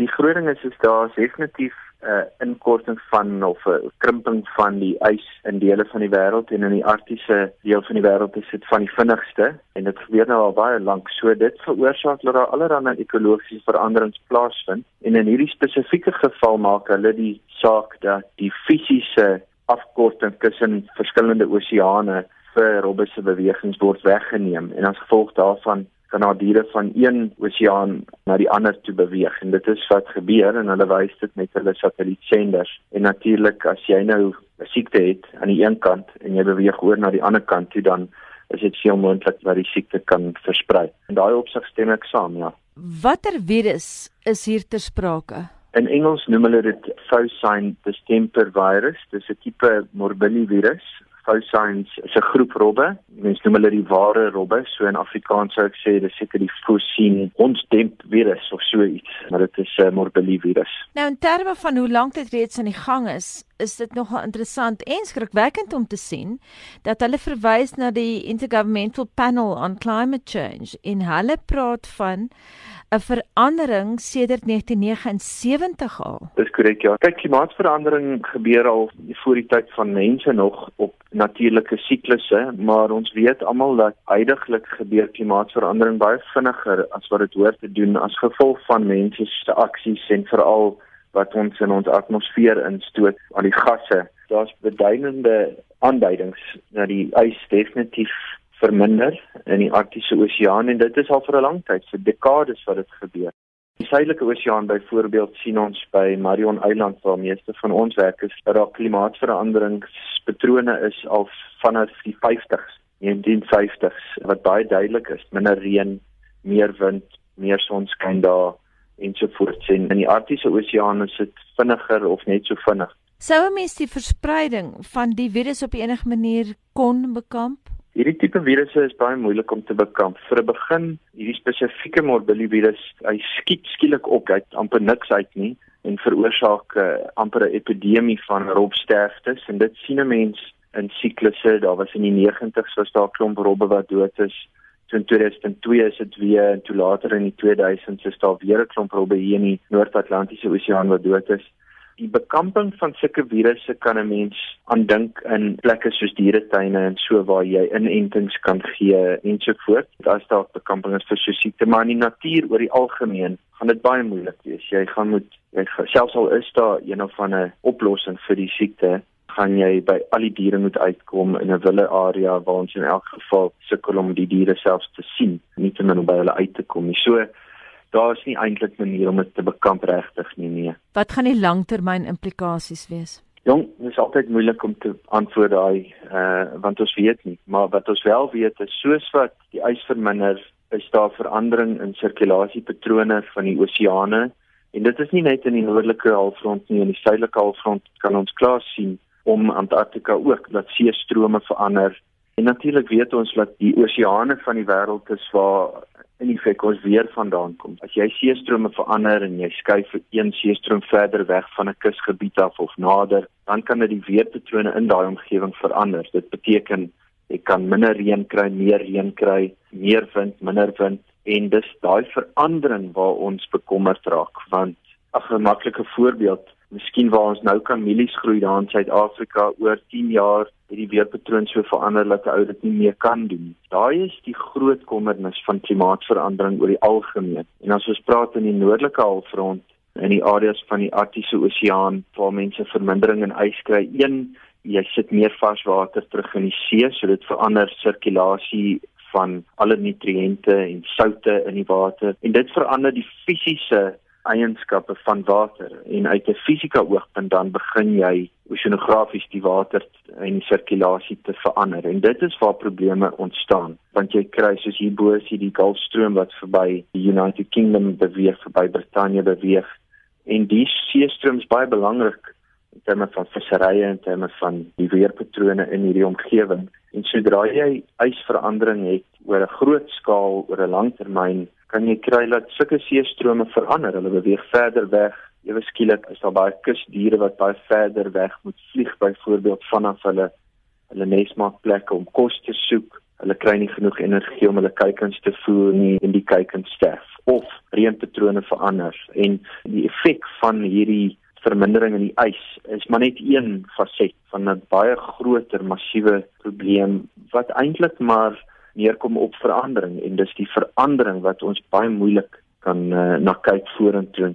Die groot ding is is daar definitief 'n uh, inkorting van of 'n uh, krimping van die ys in dele van die wêreld en in die arktiese deel van die wêreld is dit van die vinnigste en dit gebeur nou al baie lank. So dit veroorsaak dat daar allerlei ekologiese veranderings plaasvind en in hierdie spesifieke geval maak hulle die saak dat die fisiese afkorting tussen verskillende oseane vir robbe se bewegings word weggeneem en as gevolg daarvan kan daar diere van een oseaan na die ander toe beweeg en dit is wat gebeur en hulle wys dit met hulle satellietsenders en natuurlik as jy nou 'n siekte het aan die een kant en jy beweeg oor na die ander kant toe dan is dit veel moontlik dat die siekte kan versprei. En daai opsig stem ek saam, ja. Watter virus is hier ter sprake? In Engels noem hulle dit Faucine distemper virus. Dis 'n tipe morbillivirus Fousains is 'n groep robbe. Mense noem hulle die ware robbe. So in Afrikaans sou ek sê dis seker die Fousin hondsdemp virus of so iets, maar dit is 'n uh, morbilli virus. Nou in terme van hoe lank dit reeds aan die gang is, is dit nogal interessant en skrikwekkend om te sien dat hulle verwys na die Intergovernmental Panel on Climate Change en hulle praat van 'n verandering sedert 1979 al. Dis korrek ja. Kyk, klimaatsverandering gebeur al voor die tyd van mense nog op natuurlike siklusse, maar ons weet almal dat heidaglik gebeur klimaatsverandering baie vinniger as wat dit hoort te doen as gevolg van mense se aksies en veral wat ons in ons atmosfeer instoot aan die gasse. Daar's beduidende aanduidings dat die ys definitief verminder in die Arktiese Oseaan en dit is al vir 'n lang tyd, vir dekades wat dit gebeur. Die Suidelike Oseaan byvoorbeeld sien ons by Marion Eiland waar meeste van ons werk is dat daar klimaatsveranderingspatrone is al vanaf die 50s, 1950s wat baie duidelik is, minder reën, meer wind, meer sonskyn daar en so voort. En in die Arktiese Oseaan is dit vinniger of net so vinnig. Sou 'n mens die verspreiding van die virus op enige manier kon bekamp? Hierdie tipe virusse is baie moeilik om te bekamp. Vir 'n begin, hierdie spesifieke morbillivirus, hy skiet skielik op, hy het amper niks uit nie en veroorsaak uh, amper 'n epidemie van robsterftes en dit sien 'n mens in siklusse. Daar was in die 90's was daar klomp robbe wat dood is. So in 2002 is dit weer en toe later in die 2000s is daar weer 'n klomp robbe hier in die Noord-Atlantiese Oseaan wat dood is die bekamping van sulke virusse kan 'n mens aandink in plekke soos dieretuine en so waar jy inentings kan gee en so voort. As daar bekamping is vir so siekte, maar in die natuur oor die algemeen gaan dit baie moeilik wees. Jy gaan moet selfs al is daar een of ander oplossing vir die siekte, gaan jy by al die diere moet uitkom in 'n wille area waar ons in elk geval sukkel om die diere selfs te sien, nie ten minste by hulle uit te kom nie. So daar is nie eintlik manier om dit te bekamp regtig nie nee. Wat gaan die langtermyn implikasies wees? Jong, dit is altyd moeilik om te antwoord daai uh want ons weet nie, maar wat ons wel weet is soos wat die ys verminder, is daar verandering in sirkulasiepatrone van die oseane en dit is nie net in die noordelike halfrond nie, in die suidelike halfrond kan ons klaar sien om Antarktika ook dat seestrome verander. En natuurlik weet ons dat die oseane van die wêreld is waar in die feit ons weer vandaan kom. As jy seestrome verander en jy skuif een seestroom verder weg van 'n kusgebied af of nader, dan kan dit die weerpatrone in daai omgewing verander. Dit beteken jy kan minder reën kry, meer reën kry, meer wind, minder wind en dis daai verandering waar ons bekommerd raak want 'n gemaklike voorbeeld Miskien waar ons nou kan mielies groei daar in Suid-Afrika oor 10 jaar het die weerpatroon so verander dat ou dit nie meer kan doen. Daai is die groot kommernis van klimaatsverandering oor die algemeen. En as ons praat in die noordelike halfrond in die areas van die Arktiese Oseaan waar mense vermindering in ys kry, een jy sit meer vars water terug in die see, so dit verander sirkulasie van alle nutriënte en soutte in die water en dit verander die fisiese eienskappe van water. En uit 'n fisika oogpunt dan begin jy oseanografies die water en sirkulasie te verander. En dit is waar probleme ontstaan. Want jy kry soos hierbo is die Golfstroom wat verby die United Kingdom beweeg verby Brittanje beweeg. En die seestroom is baie belangrik in terme van visserye en terme van die weerpatrone in hierdie omgewing. En sodra jy ysverandering het oor 'n groot skaal oor 'n langtermyn kan jy kry dat sulke seestrome verander. Hulle beweeg verder weg. Ewe skielik is daar baie kusdiere wat baie verder weg moet vlieg byvoorbeeld vanaf hulle hulle nesmaakplekke om kos te soek. hulle kry nie genoeg energie om hulle kuikens te voer nie en die kuikens sterf of reënpatrone verander en die effek van hierdie vermindering in die ys is maar net een faset van 'n baie groter massiewe probleem wat eintlik maar neerkom op verandering en dis die verandering wat ons baie moeilik kan uh, na kyk vorentoe